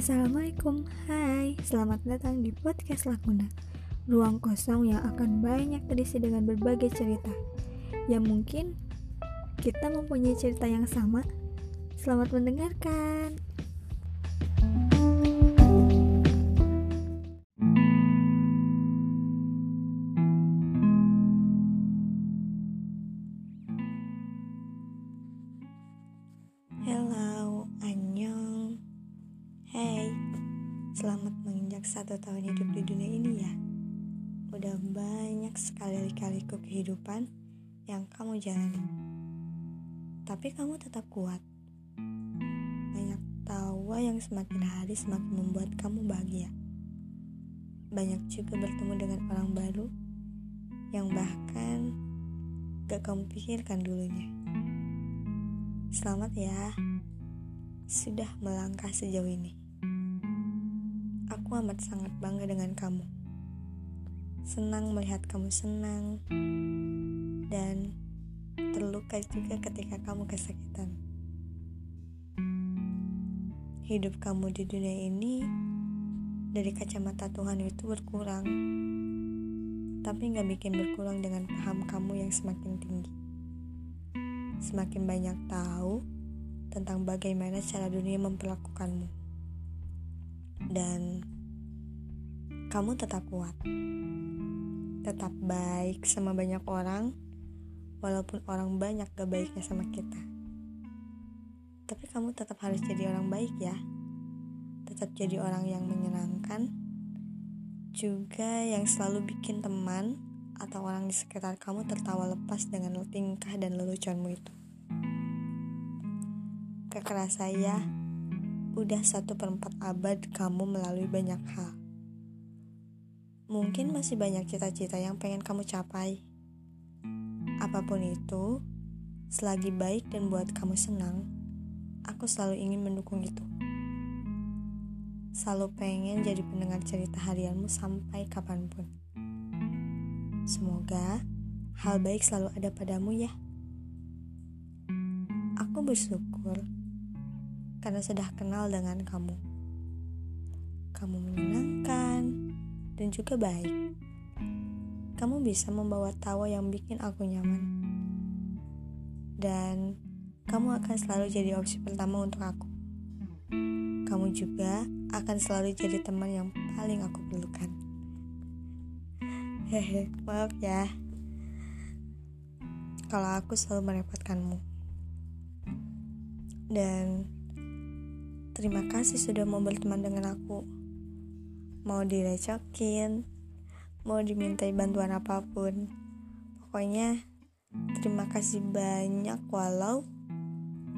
Assalamualaikum, hai Selamat datang di Podcast Lakuna. Ruang kosong yang akan banyak terisi dengan berbagai cerita. Yang mungkin kita mempunyai cerita yang sama. Selamat mendengarkan Selamat menginjak satu tahun hidup di dunia ini ya. Udah banyak sekali kaliku kehidupan yang kamu jalani. Tapi kamu tetap kuat. Banyak tawa yang semakin hari semakin membuat kamu bahagia. Banyak juga bertemu dengan orang baru Yang bahkan gak kamu pikirkan dulunya. Selamat ya Sudah melangkah sejauh ini Aku amat sangat bangga dengan kamu. Senang melihat kamu senang dan terluka juga ketika kamu kesakitan. Hidup kamu di dunia ini dari kacamata Tuhan itu berkurang, tapi nggak bikin berkurang dengan paham kamu yang semakin tinggi. Semakin banyak tahu tentang bagaimana cara dunia memperlakukanmu dan kamu tetap kuat, tetap baik sama banyak orang, walaupun orang banyak gak baiknya sama kita. Tapi kamu tetap harus jadi orang baik ya, tetap jadi orang yang menyenangkan, juga yang selalu bikin teman atau orang di sekitar kamu tertawa lepas dengan tingkah dan leluconmu itu. Kekeras saya, udah satu perempat abad kamu melalui banyak hal. Mungkin masih banyak cita-cita yang pengen kamu capai. Apa pun itu, selagi baik dan buat kamu senang, aku selalu ingin mendukung itu. Selalu pengen jadi pendengar cerita harianmu sampai kapan pun. Semoga hal baik selalu ada padamu ya. Aku bersyukur karena sudah kenal dengan kamu. Kamu menyenangkan dan juga baik. Kamu bisa membawa tawa yang bikin aku nyaman. Dan kamu akan selalu jadi opsi pertama untuk aku. Kamu juga akan selalu jadi teman yang paling aku perlukan. Hehe, maaf ya. Kalau aku selalu merepotkanmu. Dan Terima kasih sudah mau berteman dengan aku. Mau direcokin, mau dimintai bantuan apa pun. Pokoknya terima kasih banyak walau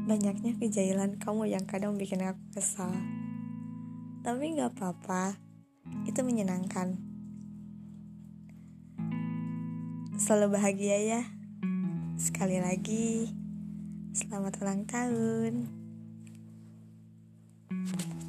banyaknya kejailan kamu yang kadang bikin aku kesal. Tapi gak apa-apa, itu menyenangkan. Selalu bahagia ya. Sekali lagi, selamat ulang tahun. Thank you.